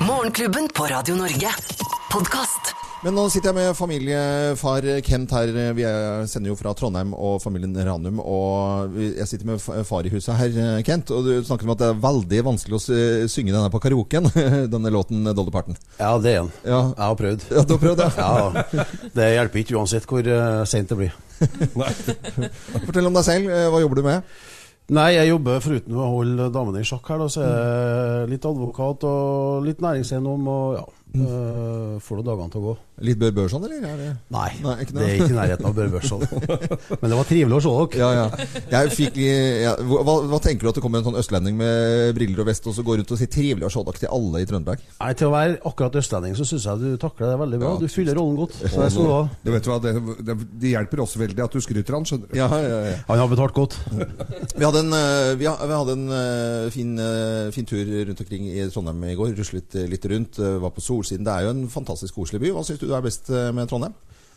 Morgenklubben på Radio Norge. Podkast. Men nå sitter jeg med familiefar Kent her. Vi er- sender jo fra Trondheim og familien Ranum. Og jeg sitter med far i huset her, Kent. Og du snakker om at det er veldig vanskelig å synge denne på karaoken. Denne låten Dolly Parton. Ja, det er den. Ja. Jeg har prøvd. Ja, du har prøvd ja. Ja, Det hjelper ikke uansett hvor sent seint det blir. Fortell om deg selv. Eh, Hva jobber du med? Nei, jeg jobber foruten å holde damene i sjakk her, da, så er jeg litt advokat og litt næringseiendom og ja. Uh, får du dagene til å gå. Litt Bør Børson, eller? Er det? Nei, Nei, ikke det er ikke i nærheten av Bør Børson. Men det var trivelig å se dere. Ja, ja. Jeg fikk, ja. hva, hva tenker du at det kommer en sånn østlending med briller og vest og så går rundt og sier 'trivelig å se dere' til alle i Trøndelag? Nei, Til å være akkurat østlending så syns jeg du takler det veldig bra. Ja, Du fyller rollen godt. Så jeg skal. Du vet hva, det, det, det hjelper også veldig at du skryter han, skjønner du. Ja, ja, ja. Han har betalt godt. Vi hadde en, eh, vi ha- vi hadde en eh, fin, fin tur rundt omkring i Trondheim i går. Ruslet litt rundt. Var på Solsiden. Det er jo en fantastisk koselig by. Hva syns du er best eh, med Trondheim?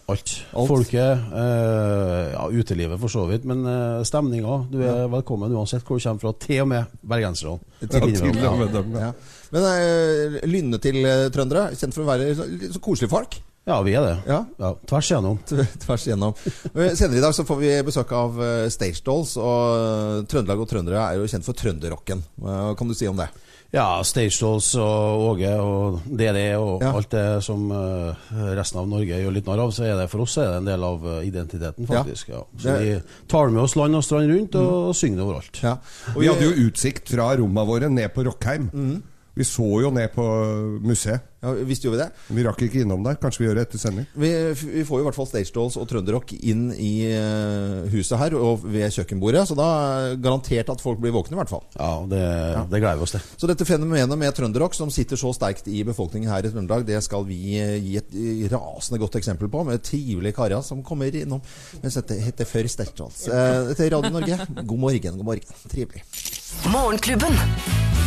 Alt. Alt. Folket, eh, ja, utelivet for så vidt, men eh, stemninga. Du er velkommen uansett hvor du kommer fra, til og med bergenserne. Ja, ja. Ja. Men eh, Lynne til eh, trøndere, kjent for å være så- så koselige folk. Ja, vi er det. Ja. Ja, tvers igjennom. Tvers igjennom. Eh, Senere i dag så får vi besøk av Stage Dolls. Og Trøndelag og trøndere er jo kjent for trønderrocken. Hva kan du si om det? Ja, Stage Dolls og Åge og DD og Ja. alt det som eh, resten av Norge gjør litt narr av, så er det for oss er det en del av eh, identiteten, faktisk. Ja. Så Det- vi tar med oss land og strand rundt og synger det overalt. Ja. Og vi hadde jo utsikt fra rommene våre ned på Rockheim. Vi så jo ned på museet. Ja, Visste jo vi det? Vi rakk ikke innom der. Kanskje vi gjør det etter sending. Vi, vi får jo i hvert fall Stage Dolls og trønderrock inn i eh, huset her og ved kjøkkenbordet. Så da er garantert at folk blir våkne, i hvert fall. Ja, det, det gleder vi oss til. Så dette fenomenet med trønderrock, som sitter så sterkt i befolkningen her i Trøndelag, det skal vi eh, gi et rasende godt eksempel på, med trivelige karer som kommer innom. Mens dette heter før Stage Dolls. Eh, Dette er Radio Norge. God morgen, god morgen. Trivelig. Morgenklubben.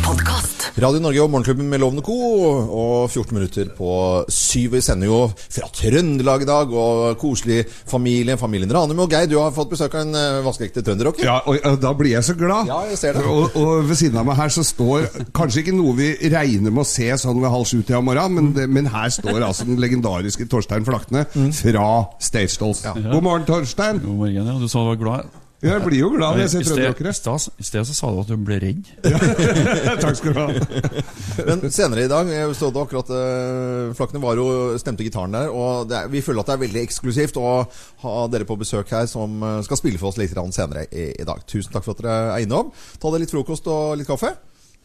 Podkast. Radio Norge og Morgenklubben med Lovende Co. Og 14 minutter på syv. Vi sender jo fra Trøndelag i dag, og koselig familie. Familien Ranum og Geir, du har fått besøk av en eh, vaskeekte trønderrocker. Ja, og og da blir jeg så glad. Ja, jeg ser det. Og, og ved siden av meg her så står kanskje ikke noe vi regner med å se sånn ved halv sju til om morgenen, men, det, men her står altså den legendariske Torstein Flakne fra Stage Dolls. God morgen, Torstein. God morgen, ja. Du sa du var glad. Jeg blir jo glad når jeg ser trønderrockere. i sted- så sa du at du ble redd. Takk skal du ha. Men senere i dag jeg så det akkurat uh, Flakne var jo stemte gitaren der. Og det er, vi føler at det er veldig eksklusivt å ha dere på besøk her som eh, skal spille for oss litt senere i, i dag. Tusen takk for at dere er innom. Ta dere litt frokost og litt kaffe.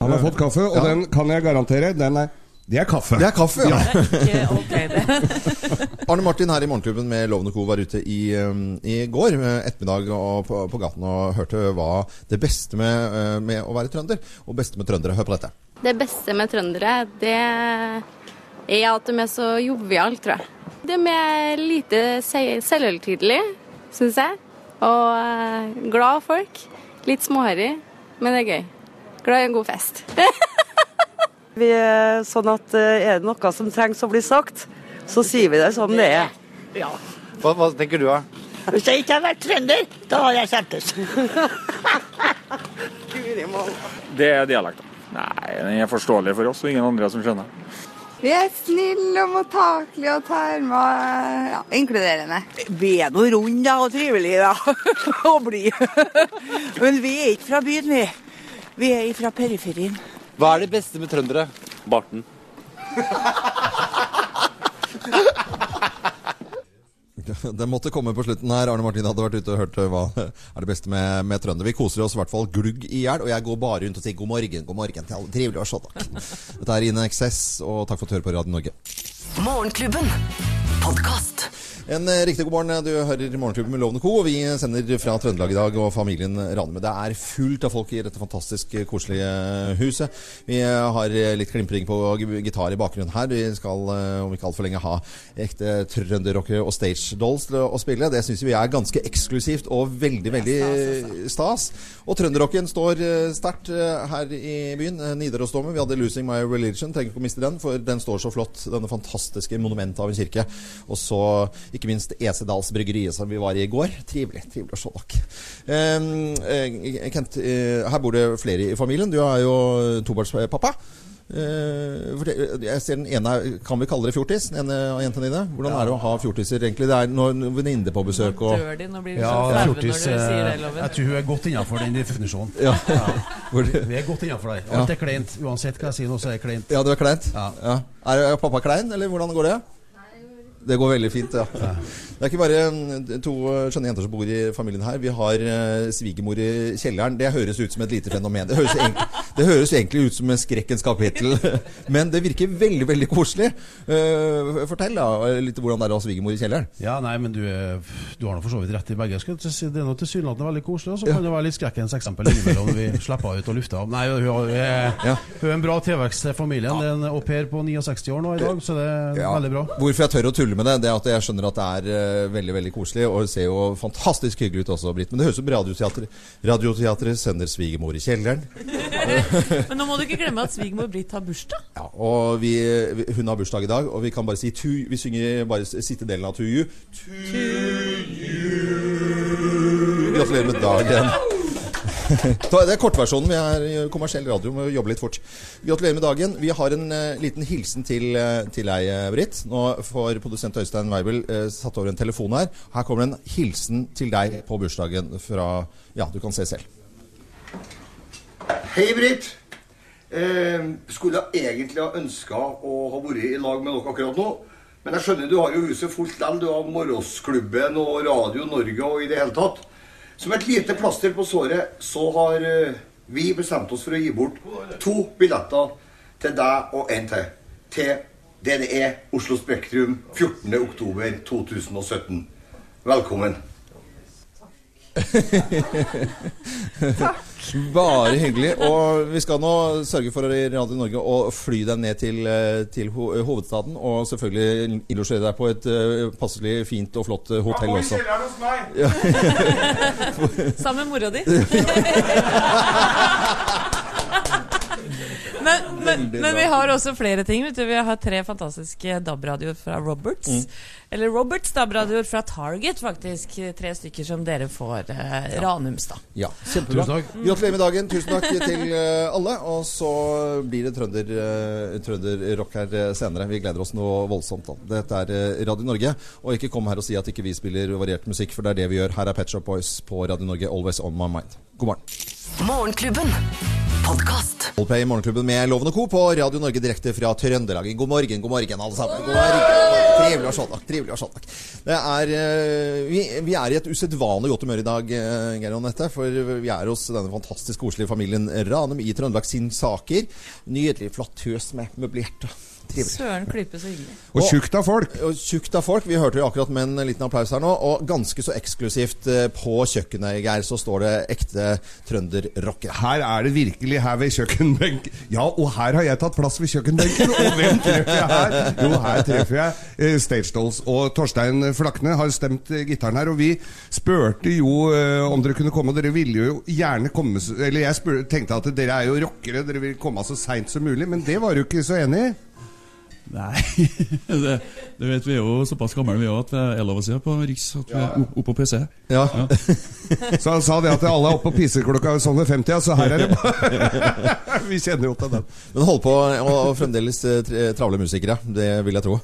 Han har fått kaffe, og Ja. den kan jeg garantere. Den er, det er kaffe. Det er kaffe, ja. ja. Arne Martin her i Morgenklubben med Lovende Co. var ute i, um, i går eh, ettermiddag og på, på gaten og hørte hva det beste med, eh, med å være trønder og beste med trøndere. Hør på dette. Det beste med trøndere, det er at de er så joviale, tror jeg. De er lite se- selvhøytidelige, syns jeg. Og eh, glad folk. Litt småharry, men det er gøy. Glad i en god fest. Vi er sånn at eh, er det noe som trengs å bli sagt, så sier vi det som det er. Hva, hva tenker du, da? Hvis jeg ikke hadde vært trønder, da hadde jeg kjempes. Det er dialekten. Nei, den er forståelig for oss og ingen andre som skjønner. Vi er snille og mottakelige og tar med ja, inkluderende. Vi er nå runde og trivelige, da. og blide. Men vi er ikke fra byen, vi. Vi er fra periferien. Hva er det beste med trøndere? Barten. Den måtte komme på slutten her. Arne Martin hadde vært ute og hørt hva er det beste med, med trønder. Vi koser oss i hvert fall glugg i hjel, og jeg går bare rundt og sier god morgen, god morgen til alle. Trivelig å se dere. Dette er Ine Excess, og takk for at du hører på Radio Norge. Morgenklubben. Podkast. En eh, riktig god morgen. Du hører Morgenklubben med Lovende Co. Og vi sender fra Trøndelag i dag og familien Ranum. Det er fullt av folk i dette fantastisk eh, koselige huset. Vi eh, har litt klimpring på gitar i bakgrunnen her. Vi skal eh, om ikke altfor lenge ha ekte trønderrockere og stage dolls til å spille. Det syns vi er ganske eksklusivt og veldig, veldig stas. Og trønderrocken står eh, sterkt eh, her i byen. Eh, Nidarosdomen. Vi hadde 'Losing My Religion'. Trenger ikke å miste den, for den står så flott. Denne fantastiske monumentet av en kirke. Og så ikke minst Esedals bryggeriet som vi var i i går. Trivelig. Trivelig å se dere. Eh, Kent, eh, her bor det flere i familien. Du er jo tobarnspappa. Eh, jeg ser den ene Kan vi kalle det fjortis? Den ene av jentene dine? Hvordan er det å ha fjortiser, egentlig? Det er når venninner på besøk og Dør de, nå blir de Ja, når fjortis sier det, Loven. Jeg tror hun er godt innenfor den definisjonen. Ja. Vi, vi er godt innenfor der. Alt er kleint. Uansett hva jeg sier nå, så er det kleint. Ja, det er kleint? Ja. Er, er pappa klein, eller hvordan går det? Det går veldig fint, ja. Det er ikke bare to skjønne jenter som bor i familien her. Vi har eh, svigermor i kjelleren. Det høres ut som et lite fenomen. Det høres, egentlig, det høres egentlig ut som en skrekkens kapittel. Men det virker veldig, veldig koselig. Uh, fortell da litt hvordan det er å ha svigermor i kjelleren. Ja, nei, men du, er- du har nå for så vidt rett i begge. Skal det er nå tilsynelatende veldig koselig, og så Ja. kan det være litt skrekkens eksempel innimellom vi slipper ut og lufter av. Nei, hun, er, hun er en bra tilvekst til familien. Det er en au pair på 69 år nå i dag, så det er Ja. veldig bra. Hvorfor jeg tør å tulle med det, det er at jeg skjønner at det er eh, veldig veldig koselig. Og det ser jo fantastisk hyggelig ut også, Britt. Men det høres ut som Radioteatret radioteater sender svigermor i kjelleren. Men nå må du ikke glemme at svigermor Britt har bursdag. Ja, og vi, hun har bursdag i dag, og vi kan bare si to, Vi synger bare siste delen av To You. Gratulerer med dagen. Det er kortversjonen. Vi er kommersiell radio, må jobbe litt fort. Gratulerer med dagen. Vi har en uh, liten hilsen til, uh, til deg, eh, Britt. Nå får produsent Øystein Weibel uh, satt over en telefon her. Her kommer en hilsen til deg på bursdagen fra Ja, du kan se selv. Hei, Britt. Eh, skulle egentlig ha ønska å ha vært i lag med dere akkurat nå. Men jeg skjønner du har jo huset fullt likevel. Du har Morgensklubben og Radio Norge og i det hele tatt. Som et lite plaster på såret så har eh, vi bestemt oss for å gi bort to billetter til deg og en til. Til DDE Oslo Spektrum 14.10.2017. Velkommen. Bare hyggelig. Og vi skal nå sørge for i Radio Norge å fly deg ned til, eh, til ho hovedstaden. Og selvfølgelig illustrere deg på et uh, passelig fint og flott eh, hotell også. Ja. Sammen med mora di. Men, men, men vi har også flere ting. Vet du. Vi har tre fantastiske DAB-radioer fra Roberts. Mm. Eller Roberts DAB-radioer fra Target, faktisk. Tre stykker som dere får eh, Ranums, da. Ja, kjempebra. Gratulerer med dagen. Tusen takk til uh, alle. Og så blir det trønder, uh, trønderrock her eh, senere. Vi gleder oss noe voldsomt. Da. Dette er Radio Norge. Og ikke kom her og si at ikke vi spiller variert musikk, for det er det vi gjør. Her er Pet Shop Boys på Radio Norge. Always on my mind. God morgen. Morgenklubben. Podkast. I Morgenklubben med Loven og Co. på Radio Norge direkte fra Trøndelag. God morgen, god morgen, alle sammen. God morgen. Trivelig å se dere. Trivelig å se dere. Er, eh, vi, vi er i et usedvanlig godt humør i dag, eh, Geir og Anette. For vi er hos denne fantastisk koselige familien Ranum i Trøndelag sin saker. Nydelig, flott hus med møblert. Trivelig. Søren klype så hyggelig. Og tjukt av folk. Og tjukt av folk. Vi hørte jo akkurat med en liten applaus her nå. Og ganske så eksklusivt eh, på kjøkkenet, Geir, så står det ekte trønderrocker. Her er det virkelig her ved kjøkkenbenk. Ja, og her har jeg tatt plass ved kjøkkenbenken. Og hvem treffer jeg her? Jo, her treffer jeg eh, Stage Dolls. Og Torstein Flakne har stemt gitaren her. Og vi spurte jo eh, om dere kunne komme, og dere ville jo gjerne komme Eller jeg spør, tenkte at dere er jo rockere, dere vil komme så seint som mulig. Men det var du ikke så enig i. Nei, det, det vet vi er jo såpass gamle vi er at det er lov å si på Riks at vi er oppe på PC. Ja. Så han sa det at alle er oppe på Piseklokka sånn ved 50, så her er det bare Vi kjenner jo til den. Men hold på, og, fremdeles eh, travle musikere. Det vil jeg tro.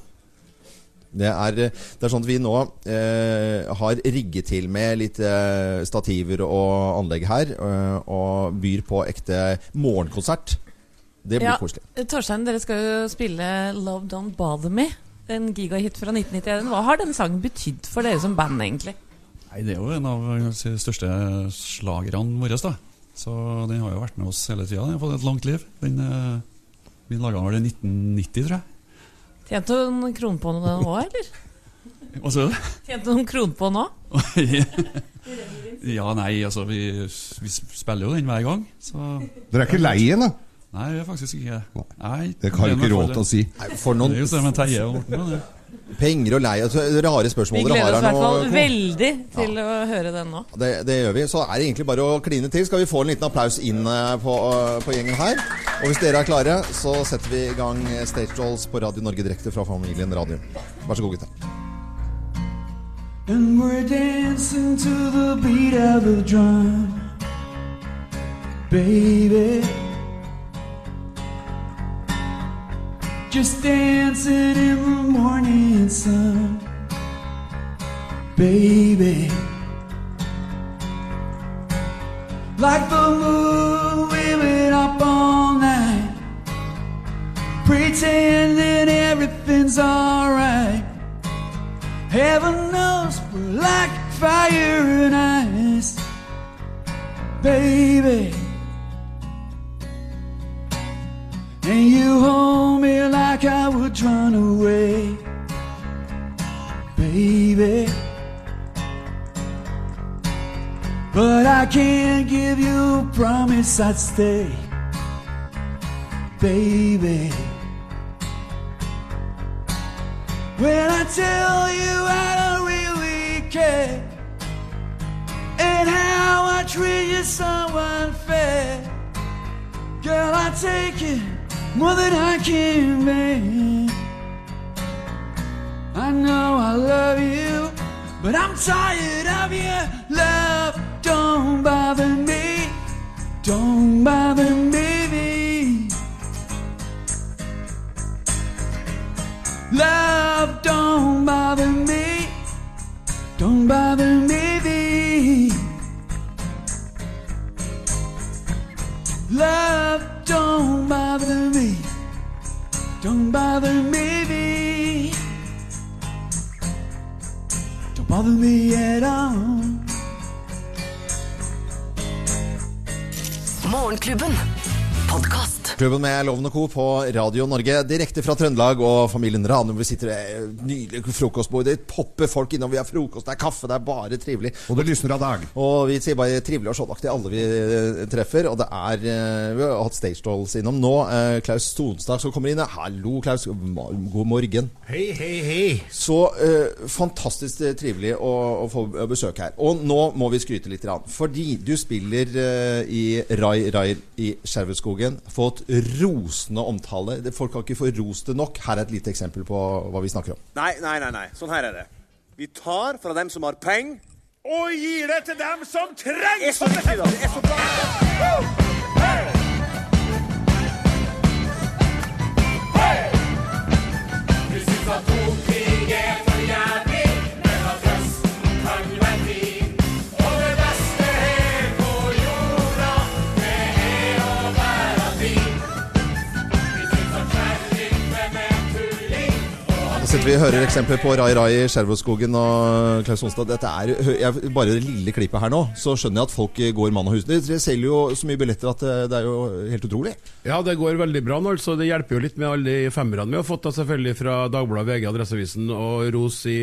Det er, det er sånn at vi nå eh, har rigget til med litt eh, stativer og anlegg her, eh, og byr på ekte morgenkonsert. Det blir Ja, koselig. Torstein, dere skal jo spille 'Love Don't Bother Me'. En gigahit fra 1991. Hva har den sangen betydd for dere som band, egentlig? Nei, Det er jo en av de største slagerne våre. da Så den har jo vært med oss hele tida. Den har fått et langt liv. Den, eh, vi laga den vel i 1990, tror jeg. Tjente du noen kron på den òg, eller? Hva sa du? Tjente du noen kron på nå? ja, nei, altså vi, vi spiller jo den hver gang. Så Dere er ikke lei igjen, da? Nei, det er faktisk ikke Nei, Det har du ikke råd til å si. Nei, for noen- Det er jo det med teie og Morten. og det. Penger og lei altså, Rare spørsmål Vi gleder oss i hvert fall veldig til å høre den nå. Det, det gjør vi. Så er det egentlig bare å kline til. Skal vi få en liten applaus inn eh, på, eh, på gjengen her? Og hvis dere er klare, så setter vi i gang Stage Dolls på Radio Norge direkte fra familien Radio. Vær så god, gutta. And we're dancing to the beat of the drum, baby. Just dancing in the morning sun. Baby, like the moon, we went up all night, pretending everything's alright. Heaven knows we're like fire and ice, baby. Run away, baby. But I can't give you a promise I'd stay, baby. When I tell you I don't really care, and how I treat you so unfair, girl, I take it more than I can bear. I know I love you, but I'm tired of your love. Don't bother me, don't bother me. Love, don't bother me, don't bother me. Love, don't bother me, don't bother me. Don't bother me at all. Morgenklubben. Podkast. Klubben med Loven og Co. på Radio Norge, direkte fra Trøndelag og familien Ranum. Vi sitter ved nydelig frokostbord. Det popper folk innom. Vi har frokost, det er kaffe, det er bare trivelig. Og det lysner av dag. Og vi sier bare trivelig og sånnaktig alle vi eh, treffer. Og det er eh, Vi har hatt Stage Dolls innom nå. Eh, Klaus Stonstad som kommer inn. Hallo, Klaus. God morgen. Hei, hei, hei. Så uh, fantastisk trivelig å, å få besøk her. Og nå må vi skryte litt. Fordi du spiller uh, i Rai Rai i Skjervøyskogen. Fått rosende omtale. Folk har ikke fått rost det nok. Her er et lite eksempel på hva vi snakker om. Nei, nei, nei, nei. Sånn her er det. Vi tar fra dem som har penger, og gir det til dem som trenger det! Er så bra. Det er så bra. Sitter vi og hører eksempler på Rai Rai i Skjervøyskogen og Klaus Onstad. Dette er jeg, Bare det lille klippet her nå, så skjønner jeg at folk går mann og hus. Dere selger jo så mye billetter at det, det er jo helt utrolig. Ja, det går veldig bra nå. altså Det hjelper jo litt med alle de femmerne vi har fått, da selvfølgelig fra Dagbladet, VG, Adresseavisen og Ros i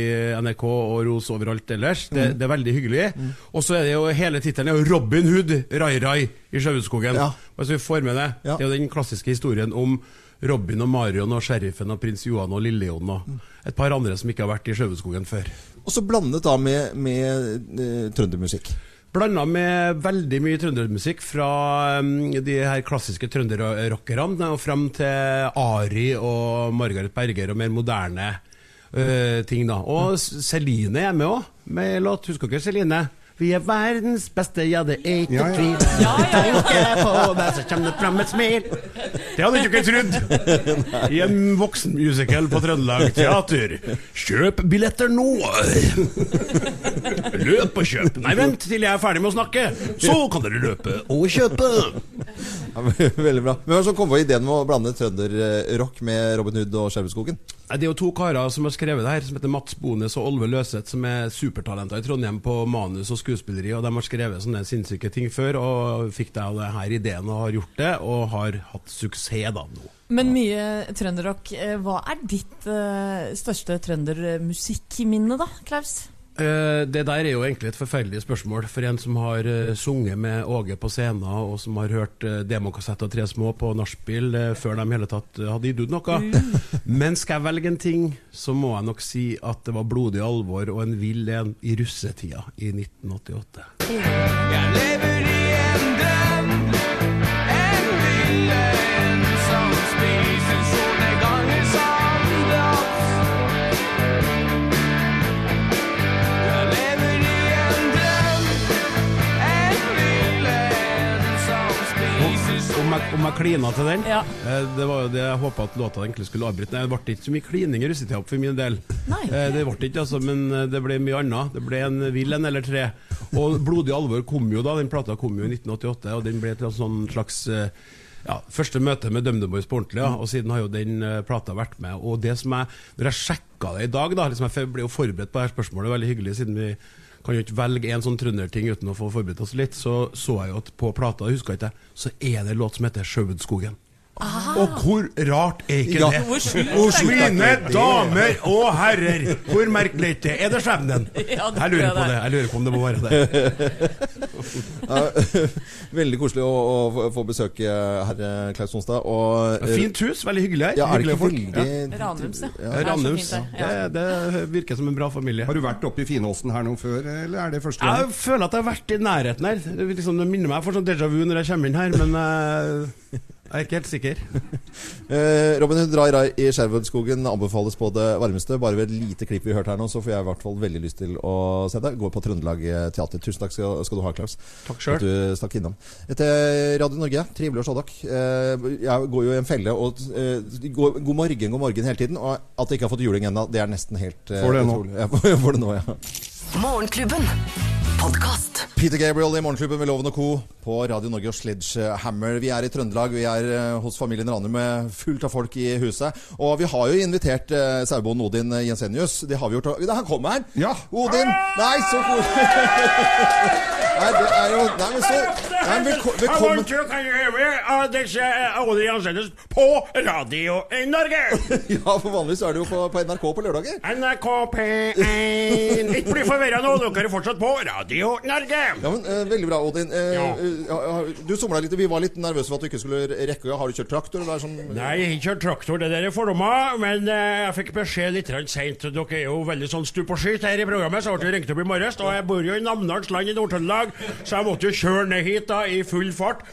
NRK og Ros overalt ellers. Det, Mm. det er veldig hyggelig. Og så er det jo hele tittelen er jo 'Robin Hood Rai Rai i Sjøhudskogen'. Ja. Altså, vi får med det. Det er jo den klassiske historien om Robin og Marion og sheriffen og prins Johan og Lillejon og et par andre som ikke har vært i Sjøveskogen før. Og så blandet da med, med eh, trøndermusikk. Blanda med veldig mye trøndermusikk fra um, de her klassiske trønderrockerne og frem til Ari og Margaret Berger og mer moderne uh, ting. da Og Celine er med òg, med låt. Husker dere Celine? Vi er verdens beste, ja, det er ikke Ja, ja. tvil. Tenker på deg, så kommer det fram et smil. Det hadde ikke trodd! I en voksenmusical på Trøndelag Teater. Kjøp billetter nå! Løp og kjøp. Nei, vent til jeg er ferdig med å snakke, så kan dere løpe og kjøpe. Ja, veldig bra. Hvem er det som kom på ideen med å blande trønderrock med Robin Hood og Skjermeskogen? Det er jo to karer som har skrevet det her, som heter Mats Bones og Olve Løseth, som er supertalenter i Trondheim på manus og skuespilleri, og de har skrevet sånne sinnssyke ting før, og fikk da det her ideen og har gjort det, og har hatt suksess da nå. Men mye trønderrock. Eh, Hva er ditt uh, største trøndermusikkminne, da, Klaus? Eh, det der er jo egentlig et forferdelig spørsmål for en som har eh, sunget med Åge på scenen, og som har hørt uh, demokassett og Tre små på nachspiel eh, før de i hele tatt eh, hadde gitt ut noe. Men skal jeg velge en ting, så må jeg nok si at det var blodig alvor og en vill en i russetida i 1988. Jeg lever i Om jeg, om jeg klina til den? Ja. Eh, Det var jo det jeg håpa at låta egentlig skulle avbryte. Nei, Det ble ikke så mye klining i russetida for min del. Nei. Eh, Det ble ikke, altså, men eh, det ble mye annet. Det ble en vill en eller tre. Og 'Blodig alvor' kom jo da. Den plata kom jo i 1988, og den ble til en sånn slags ja, Første møte med DumDumBoys på ordentlig, ja. og siden har jo den uh, plata vært med. Og det som jeg, Når jeg sjekka det i dag, da liksom Jeg ble jo forberedt på det her spørsmålet, veldig hyggelig, siden vi kan jo ikke velge en sånn trønderting uten å få forberedt oss litt. Så så jeg jo at på plata, jeg husker ikke, så er det en låt som heter Og hvor rart er ikke Ja. det? Hos mine damer og herrer, hvor merkelig det er? det skjebnen? Ja, Jeg lurer på det. Jeg lurer på om det må være det. Veldig koselig å, å få- besøke herre Klaus Sonstad. Og, Fint hus, veldig hyggelig her. Ja, er det ikke veldig Ranums, ja. Ranums. Det, det virker som en bra familie. Har du vært oppe i Finåsen her nå før, eller er det første Jeg føler at jeg har vært i nærheten her. Det, liksom, det minner meg for sånn déjà vu når jeg kommer inn her, men eh, jeg er ikke helt sikker. Eh, Robin Hood drar i- i Skjervøyskogen anbefales på det varmeste. Bare ved et lite klipp vi hørte her nå, så får jeg i hvert fall veldig lyst til å se det. Går på Trøndelag Teater. Tusen takk skal, skal du ha, Klaus. Takk selv. At du stakk innom. Etter Radio Norge, trivelig å se dere. Eh, jeg går jo i en felle og eh, går, God morgen, god morgen hele tiden. Og at jeg ikke har fått juling ennå, det er nesten helt eh, Får det nå. får- får det nå, ja. Morgenklubben. Podcast. Peter Gabriel i Morgenklubben med Loven og Co. på Radio Norge og Sledgehammer. Vi er i Trøndelag. Vi er eh, hos familien Ranum med fullt av folk i huset. Og vi har jo invitert eh, sauebonden Odin Jensenius. Det har vi gjort. og- Han kommer han! Ja. Odin! Nei, så koselig! Nei, det er jo Nei, men så Nei, velko I Velkommen. på Radio Norge. Ja, for vanligvis er det jo på, på NRK på lørdager. NRK P1 Ikke bli forvirra nå, dere er fortsatt på Radio Norge. Ja, men uh, Veldig bra, Odin. Uh, Ja. uh, du somla litt. Vi var litt nervøse for at du ikke skulle rekke. Har du kjørt traktor? Eller er sånn Nei, jeg har ikke kjørt traktor, det der er fordommer, men jeg fikk beskjed litt seint. Dere er jo veldig sånn stup og skyt her i programmet, så jeg ble ringt opp i morges. Og jeg bor jo i Namdalsland i Nord-Trøndelag, så jeg måtte jo kjøre ned hit da i full fart.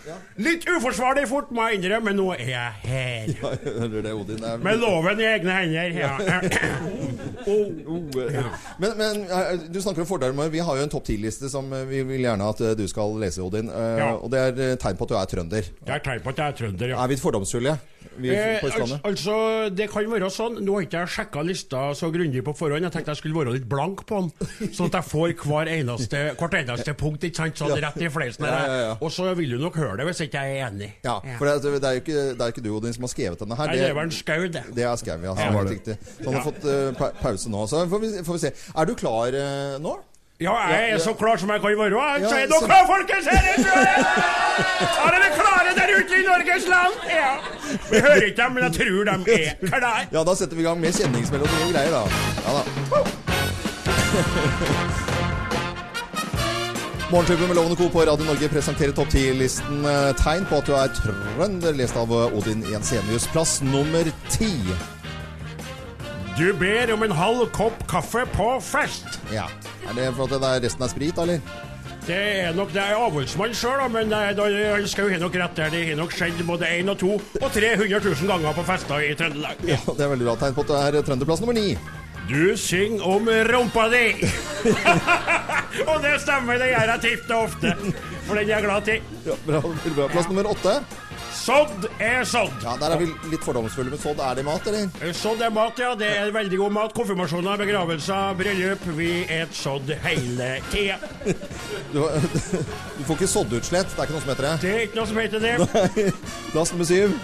Litt uforsvarlig fort, må jeg innrømme, men nå er jeg her. Ja, hører det, Odin. Er- Med loven i egne hender. Ja. Oh, eh, Men, men eh, du snakker om fordeler med Vi har jo en topp 10-liste som eh, vi vil gjerne at eh, du skal lese, Odin. Eh, Ja. Og det er tegn på at du er trønder. Det er tegn på at jeg er trønder, ja. Er vi fordomsfulle? Vi Eh, på Østlandet? Eh, altså, Det kan være sånn. Nå har ikke jeg sjekka lista så grundig på forhånd. Jeg tenkte jeg skulle være litt blank på den, sånn at jeg får hver eneste, hvert eneste punkt ikke sant, sånn Ja. rett i fleisen. Ja, ja. Og så vil du nok høre det hvis ikke jeg er enig. Ja, for det, det, er jo ikke, det er ikke du, Odin, som har skrevet denne her. Nei, det er vel en skau, det. Det er Skau, ja. Så han har fått uh, pa pause nå. Så får vi, får vi se. Er du klar uh, nå? Ja, jeg er så klar som jeg kan være. Så er dere klare, folkens? Her er! Er dere klare der ute i Norges land? Ja. Vi hører ikke dem, men jeg tror de er klare. Ja, da setter vi i gang med kjenningsmelodi og greier, da. Ja da. Morgenklubben med Lovende Co. på Radio Norge presenterer topp 10-listen eh, tegn på at du er trønder, lest av eh, Odin Jensenius. Plass nummer ti. Du ber om en halv kopp kaffe på fest. Ja. Er det for at det er resten er sprit, eller? Det er nok det er avholdsmann sjøl, men er- han skal jo nok rett der. Det har nok skjedd både én og to og 300 000 ganger på fester i Trøndelag. Ja, Det er veldig bra tegn på at det er trønderplass nummer ni. Du synger om rumpa di. og det stemmer, det gjør jeg titt og ofte. For den er jeg glad til. Ja, bra, bra. Plass nummer åtte. Sodd er sodd. Ja, Der er vi litt fordomsfulle, men sodd er det mat, eller? Sodd er mat, ja. Det er veldig god mat. Konfirmasjoner, begravelser, bryllup. Vi et sodd hele tida. Du, du får ikke soddutslett. Det er ikke noe som heter det. Det er ikke noe som heter det. Nei. Plass nummer syv.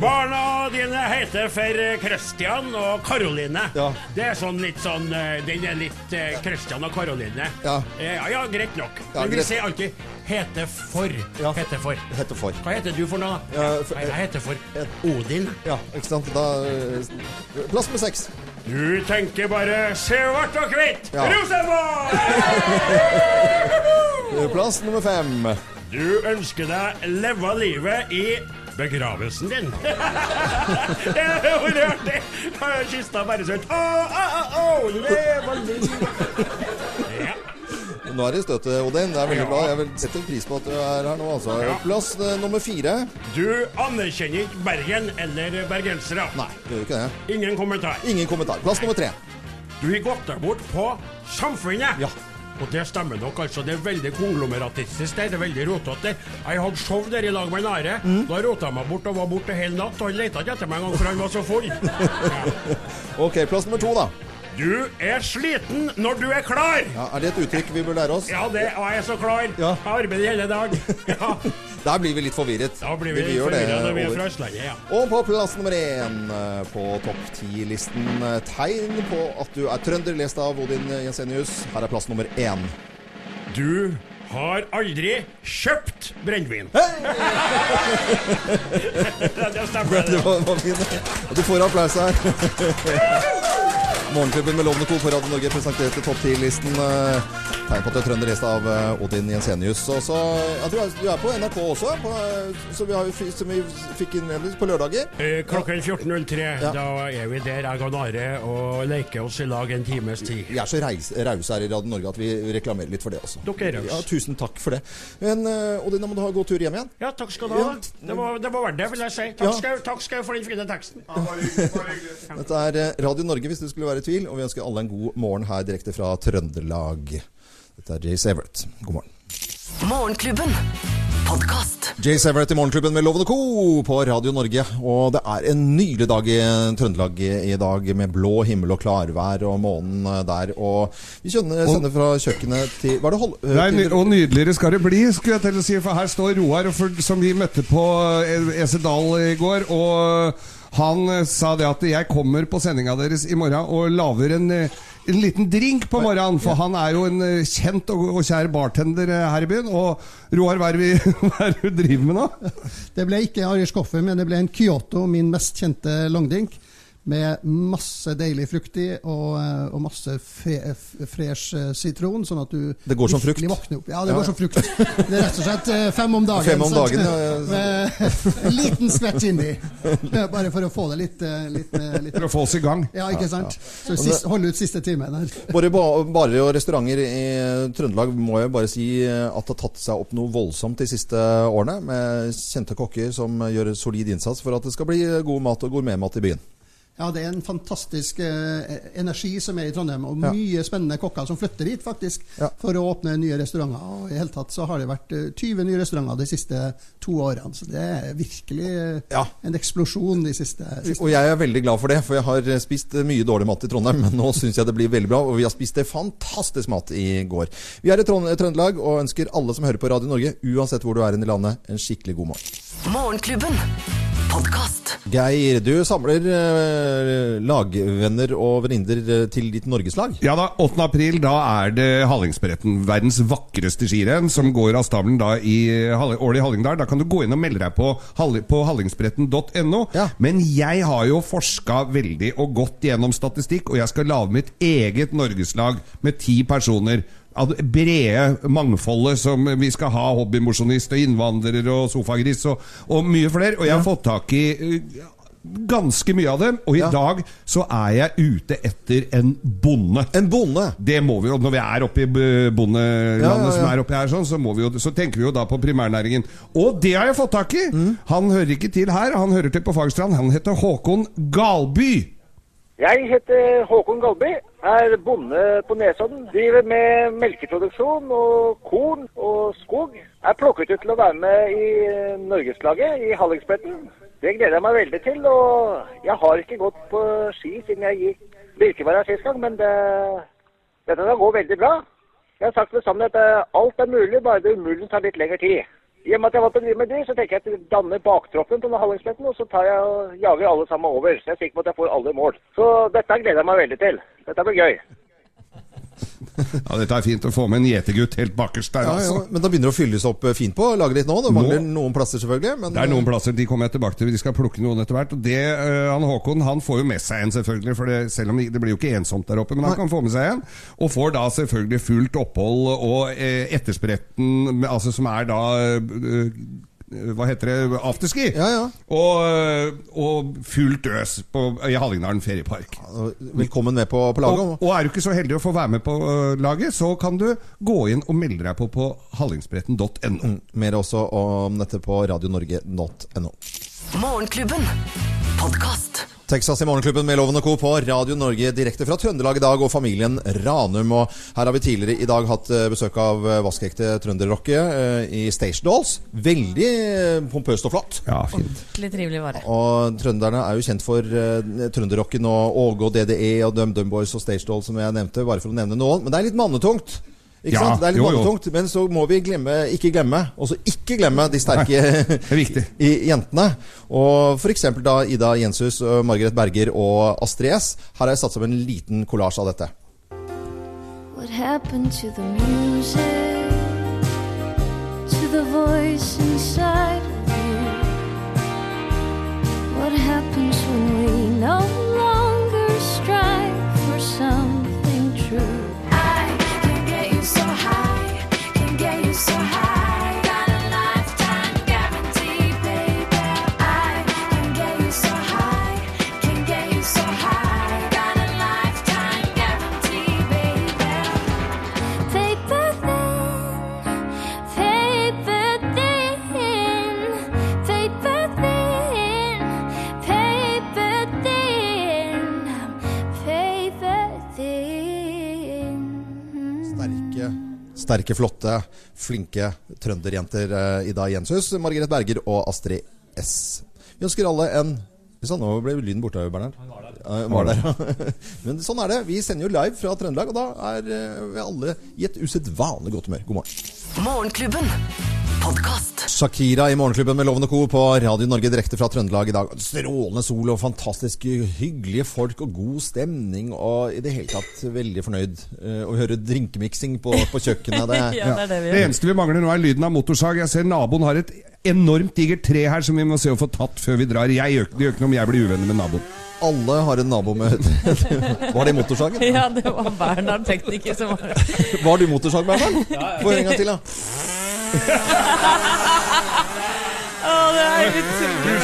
Barna dine heter for Christian og Karoline. Ja. Det er sånn litt sånn eh, Den er litt eh, Christian og Karoline. Ja. Eh, ja, ja, greit nok. Ja, Men vi greit. sier alltid 'hete for'. Ja. Hete for. Heter for. Hva heter du for noe, da? Ja, for- Nei, jeg heter for Odin. Ja, ikke sant? Da, eh, plass med seks. Du tenker bare svart og hvitt! Ja. Rosenborg! Plass nummer fem. Du ønsker deg leve livet i begravelsen din. det er jo artig! Kista bare sånn Å, å, å, å, leve livet. Ja. Nå er det i støtet, Odin. Det er veldig Ja. bra. Jeg vil setter pris på at du er her nå. Altså. Ja. Plass eh, nummer fire. Du anerkjenner ikke Bergen eller bergensere. Nei, det gjør ikke det. Ingen kommentar. Ingen kommentar. Plass nummer tre. Du har gått deg bort på Samfunnet. Ja. Og det stemmer nok, altså. Det er veldig konglomeratistisk der. Det er veldig rotete. Jeg hadde show der i lag med Are. Da rota jeg meg bort og var borte hele natt. Og han leita ikke etter meg engang, for han var så full. Ok, plass nummer to, da. Du er sliten når du er klar! Ja, er det et uttrykk vi bør lære oss? Ja, det, og jeg er så klar. Jeg arbeider hele dag. Ja. Der blir vi litt forvirret. Da blir vi, vi litt forvirret når vi er fra Østlandet, ja. Og på plass nummer én eh, på topp ti-listen eh, tegn på at du er trønder, lest av Odin Jensenius. Her er plass nummer én. Du har aldri kjøpt brennevin. det stemmer. Det var, var fint. Du får applaus her. Morgenklubben med Lovende Co. på Radio Norge presenterte topp 10-listen. eh, Tegn på at det er trønder, lest av eh, Odin Jensenius. Og så, ja, du, er, du er på NRK også, på, eh, så vi har, som vi fikk innledning på lørdager. Eh, Klokken 14.03, da er vi der, jeg og Nare, og leker oss i lag en times tid. Vi er så rause her i Radio Norge at vi reklamerer litt for det også. Dere er rause. Ja, tusen takk for det. Men Odin, da må du ha god tur hjem igjen. Ja, takk skal du ha. Det var, det var verdt det, vil jeg si. Takk Ja. skal, takk skal jeg for den fine teksten. Dette er Radio Norge, hvis du skulle være i tvil, og vi ønsker alle en god morgen her direkte fra Trøndelag. Dette er Jay Severett. God morgen. Morgenklubben. Podkast. Jay Severett i Morgenklubben med Lovende Co. på Radio Norge. Og det er en nydelig dag i Trøndelag i dag, med blå himmel og klarvær og månen der. Og vi kjønner, sender fra kjøkkenet til Hva er det hold... Nei, og nydeligere skal det bli, skulle jeg til å si. For her står Roar, som vi møtte på eh, Esedal i går. Og han eh, sa det at jeg kommer på sendinga deres i morgen og lager en, eh, en liten drink på morgenen. For han er jo en eh, kjent og, og kjær bartender her i byen. Og Roar, er hva er det du driver med nå? Det ble ikke Irish coffee, men det ble en Kyoto, min mest kjente langdrink. Med masse deilig frukt i, og, eh, og masse fe, fresh eh, sitron, sånn at du Det går som frukt. våkner opp. Ja, det Ja. går som frukt. Det er rett og slett eh, fem om dagen. Fem om dagen, ja, ja. Med en liten skvett inni. Bare for å få det litt, litt, litt For å få oss i gang. Ja, ikke sant? Så sist, hold ut siste timen her. Både barer og restauranter i Trøndelag må jeg bare si at det har tatt seg opp noe voldsomt de siste årene, med kjente kokker som gjør solid innsats for at det skal bli god mat og gourmetmat i byen. Ja, det er en fantastisk eh, energi som er i Trondheim, og Ja. mye spennende kokker som flytter hit faktisk, for å åpne nye restauranter. Og I hele tatt så har det vært eh, 20 nye restauranter de siste to årene, så det er virkelig ja. en eksplosjon de siste, siste Og jeg er veldig glad for det, for jeg har spist mye dårlig mat i Trondheim, men nå syns jeg det blir veldig bra, og vi har spist det fantastisk mat i går. Vi er i Trøndelag og ønsker alle som hører på Radio Norge, uansett hvor du er i landet, en skikkelig god morgen. Morgenklubben. Podkast. Geir, du samler eh, lagvenner og venninner eh, til ditt norgeslag. Ja da, 8. april da er det Hallingsbretten, verdens vakreste skirenn, som går av stabelen da i Hall- Ål i Hallingdal. Da kan du gå inn og melde deg på, Hall- på hallingsbretten.no. Men jeg har jo forska veldig og gått gjennom statistikk, og jeg skal lage mitt eget norgeslag med ti personer. Brede mangfoldet som vi skal ha, hobbymosjonist og innvandrer og sofagris og, og mye flere. Og jeg har fått tak i eh, ganske mye av dem, og i dag så er jeg ute etter en bonde. En bonde? Det må vi jo, når vi er oppe i bondelandet Ja, ja, ja. som er oppi her, sånn, så, må vi jo, så tenker vi jo da på primærnæringen. Og det har jeg fått tak i! Mm. Han hører ikke til her, han hører til på Fagstrand. Han heter Håkon Galby. Jeg heter Håkon Galby, er bonde på Nesodden. Driver med melkeproduksjon og korn og skog. Er plukket ut til å være med i Norgeslaget i Hallingsbretten. Det gleder jeg meg veldig til. Og jeg har ikke gått på ski siden jeg gikk Birkeberg sist gang, men det, dette skal gå veldig bra. Jeg har sagt det samme at eh, alt er mulig, bare det umulige tar litt lengre tid. I og med at jeg valgt å drive med dyr, så tenker jeg at jeg danner baktroppen på Hallingsletten, og så tar jeg og jager alle sammen over. Så jeg er sikker på at jeg får alle i mål. Så dette gleder jeg meg veldig til. Dette blir gøy. Ja, Dette er fint å få med en gjetergutt helt bakerst der, Ja, ja, altså. men da begynner det å fylles opp eh, fint på laget ditt nå. Det mangler noen plasser, selvfølgelig. Men, Det er noen plasser, de kommer jeg tilbake til. De skal plukke noen etter hvert. Og det, eh, han Håkon han får jo med seg en, selvfølgelig. For det, selv om det, blir jo ikke ensomt der oppe, men han kan få med seg en. Og får da selvfølgelig fullt opphold og eh, etterspretten, altså som er da eh, hva heter det? Afterski. Og, ja. og fullt øs på, i Hallingdalen feriepark. Velkommen med på, på laget. Og, og er du ikke så heldig å få være med på eh, laget, så kan du gå inn og melde deg på på hallingsbretten.no. Mer også om dette på radionorge.no. Morgenklubben. Podkast. Texas i Morgenklubben med Loven og Co. på Radio Norge direkte fra Trøndelag i dag og familien Ranum. Og her har vi tidligere i dag hatt eh, besøk av eh, vaskeekte trønderrocke eh, i Station Dolls. Veldig pompøst og flott. Ja, fint. Ordentlig trivelig vare. Og trønderne er jo kjent for uh, trønderrocken og Åge og DDE og Dum Dum Boys og Stage Dolls, som jeg nevnte, bare for å nevne noen. Men det er litt mannetungt. Ikke Ja, sant? Det er litt jo. men så må vi glemme, ikke glemme, også ikke glemme de sterke i jentene. Og for eksempel da Ida Jenshus, Margaret Berger og Astrid S. Her har jeg satt sammen en liten kollasj av dette. What happened to the music? To the voice inside of you? What happens when we no sterke, flotte, flinke trønderjenter eh, Ida Jenshus, Margaret Berger og Astrid S. Vi ønsker alle en nå ble lyden borte, Bernhard. Han var der. Ja, var der. Men sånn er det. Vi sender jo live fra Trøndelag, og da er eh, vi alle i et usedvanlig godt humør. God morgen. Morgenklubben. Podkast. Shakira i Morgenklubben med Lovende Co. på Radio Norge direkte fra Trøndelag i dag. Strålende sol og fantastisk hyggelige folk og god stemning. Og i det hele tatt veldig fornøyd eh, å høre drinkmiksing på, på kjøkkenet. Det, Ja, det er det vi gjør. Det eneste vi mangler nå, er lyden av motorsag. Jeg ser naboen har et enormt digert tre her som vi må se å få tatt før vi drar. Jeg gjør, det gjør ikke noe om jeg blir uvenner med naboen. Alle har en nabo med Var det motorsagen? Ja, det var Bernhard tekniker som var Var du motorsag, Bernhard? Få høre en gang til, da. Å, det er utrolig.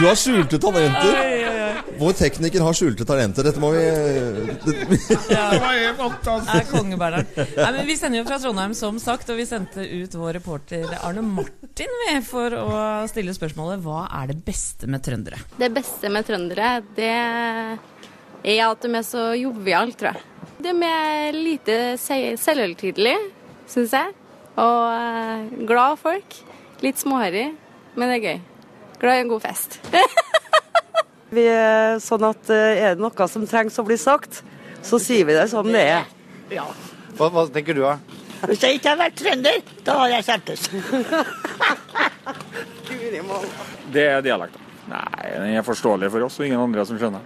Du har skjulte talenter. Oi, oi, oi. Vår tekniker har skjulte talenter. Dette må vi det, Ja. Det er konge, Bernhard. Nei, men Vi sender jo fra Trondheim, som sagt, og vi sendte ut vår reporter Arne Martin med for å stille spørsmålet hva er det beste med trøndere? Det beste med trøndere, det er at de er så joviale, tror jeg. De er lite se- selvhøytidelige, syns jeg. Og eh, glad folk. Litt småharry, men det er gøy. Glad i en god fest. Vi er sånn at eh, er det noe som trengs å bli sagt, så sier vi det som det er. Ja. Hva, hva tenker du, da? Hvis jeg ikke hadde vært trønder, da hadde jeg kjentes. Det er dialekten. Nei, den er forståelig for oss og ingen andre som skjønner.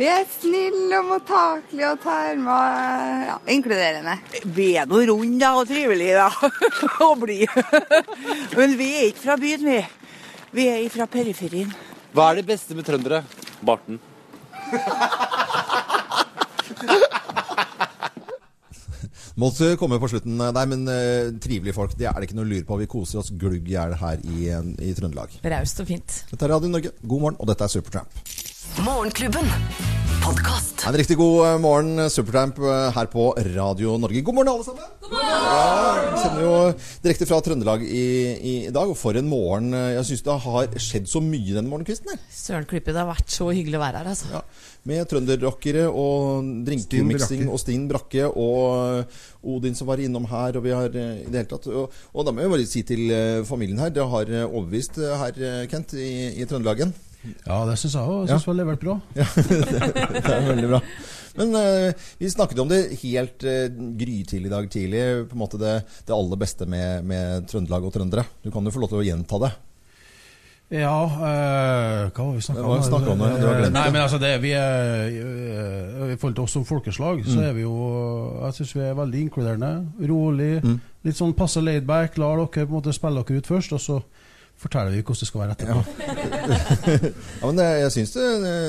Vi er snille og mottakelige og tar med ja, inkluderende. Vi er nå runde da, og trivelige da, og blide. Men vi er ikke fra byen, vi. Vi er fra periferien. Hva er det beste med trøndere? Barten. Måtte komme på slutten der, men uh, trivelige folk. Det er det ikke noe å lure på. Vi koser oss glugg i hjel her i, eh, i Trøndelag. Raust og fint. Dette er Radio Norge. God morgen, og dette er Supertramp. Morgenklubben. Podkast. En riktig god eh, morgen, Supertramp, eh, her på Radio Norge. God morgen, alle sammen! God morgen! Ja, vi sender jo direkte fra Trøndelag i, i, i dag, og for en morgen. eh, Jeg syns det har skjedd så mye denne morgenkvisten her. Søren Klippe, det har vært så hyggelig å være her, altså. Ja, Med trønderrockere og drinkmiksing og Stin Brakke og eh, Odin som var innom her. Og vi har eh, i det hele tatt Og, og da må jeg bare si til eh, familien her, det har eh, overbevist eh, her, eh, Kent, i, i Trøndelagen. Ja, det syns jeg òg. Jeg Ja. syns vi har levert bra. Ja, det, er veldig bra. Men uh, vi snakket om det helt uh, grytidlig i dag tidlig. På en måte det, det aller beste med, med Trøndelag og trøndere. Du kan jo få lov til å gjenta det. Ja uh, Hva var vi snakka Hva snakket om det? Du har glemt Nei, men altså det vi er, I forhold til oss som folkeslag, så Mm. er vi jo Jeg syns vi er veldig inkluderende. Rolig. Mm. Litt sånn passe laidback. Lar dere på en måte spille dere ut først, og så forteller vi hvordan det skal være etterpå. Ja, men det, jeg syns det,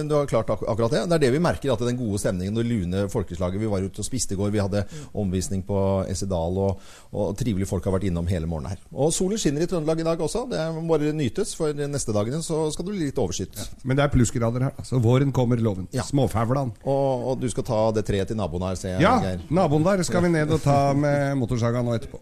du har klart ak akkurat det. Det er det vi merker, at den gode stemningen og lune folkeslaget Vi var ute og spiste i går, vi hadde omvisning på Essedal, og, og trivelige folk har vært innom hele morgenen her. Og solen skinner i Trøndelag i dag også. Det må bare nytes, for de neste dagene så skal det bli litt overskyet. Men det er plussgrader her. Altså, våren kommer, loven. Småfævlan. Og, og du skal ta det treet til naboen her, ser jeg. Ja, Geir. naboen der skal vi ned og ta med motorsaga nå etterpå.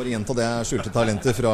Bare gjenta det skjulte talentet fra,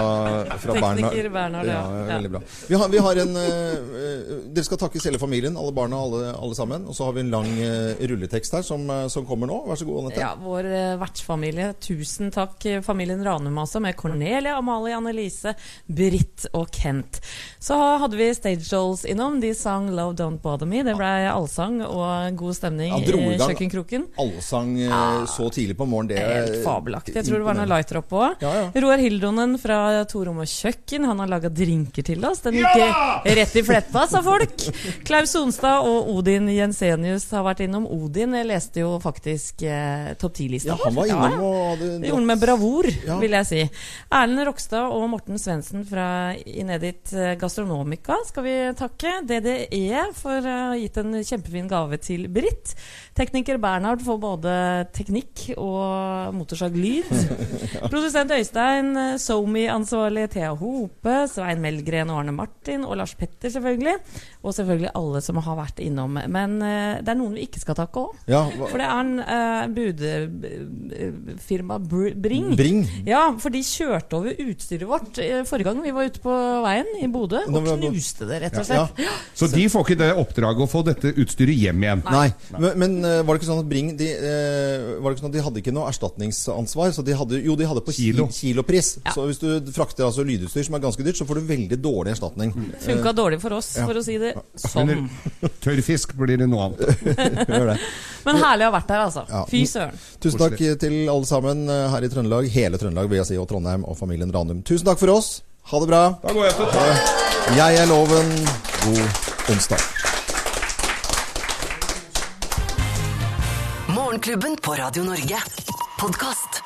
fra Tekniker Bernhard, ja. ja. Ja. Veldig bra. Vi har, vi har en eh, Dere skal takkes hele familien, alle barna, alle, alle sammen. Og så har vi en lang uh, rulletekst her som, som kommer nå. Vær så god, Anette. Ja, vår uh, vertsfamilie. Tusen takk, familien Ranum altså, med Cornelia, Amalie, Annelise, Britt og Kent. Så hadde vi Stage Dolls innom. De sang 'Love Don't Bother Me'. Det ble allsang og god stemning ja, i kjøkkenkroken. allsang eh, så tidlig på morgenen. Det er Helt fabelaktig. Jeg tror det var noe lighter oppe òg. Ja, ja. Roar Hildonen fra Torom og kjøkken. Han har laga drinker til oss. Den gikk rett i fletta, sa folk. Klaus Sonstad og Odin Jensenius har vært innom. Odin jeg leste jo faktisk eh, topp ti-lista Ja, han var innom og hadde Det gjorde med bravur, Ja. vil jeg si. Erlend Rokstad og Morten Svendsen fra Inedit eh, Gastronomica skal vi takke. DDE for å ha gitt en kjempefin gave til Britt. Tekniker Bernhard for både teknikk og motorsaglyd. Produsent Øystein, eh, SoMe-ansvarlig Thea Hope, Svein Melgren og Arne Martin, og Lars Petter, selvfølgelig. Og selvfølgelig alle som har vært innom. Men eh, det er noen vi ikke skal takke òg. Ja, For det er en uh, budfirma Bring. Bring? Ja, for de kjørte over utstyret vårt eh, forrige gang vi var ute på veien i Bodø, og knuste det, rett og Ja. slett. Så de får ikke det oppdraget å få dette utstyret hjem igjen. Nei. Men, men eh, var det ikke sånn at Bring de, eh, Var det ikke sånn at de hadde ikke noe erstatningsansvar? Så de hadde, jo, de hadde på Kilo. kilopris. kilopris. Så hvis du frakter altså lydutstyr som er ganske dyrt, så får du veldig dårlig erstatning. Funka dårlig for oss, Ja. for å si det sånn. Eller tørrfisk blir det noe annet. Men herlig å ha vært her, altså. Ja. Fy søren. Tusen takk til alle sammen eh, her i Trøndelag. Hele Trøndelag, vil jeg si, og Trondheim og familien Ranum. Tusen takk for oss. Ha det bra. Da går jeg til. Jeg er Loven. God onsdag. Morgenklubben på Radio Norge. Podkast.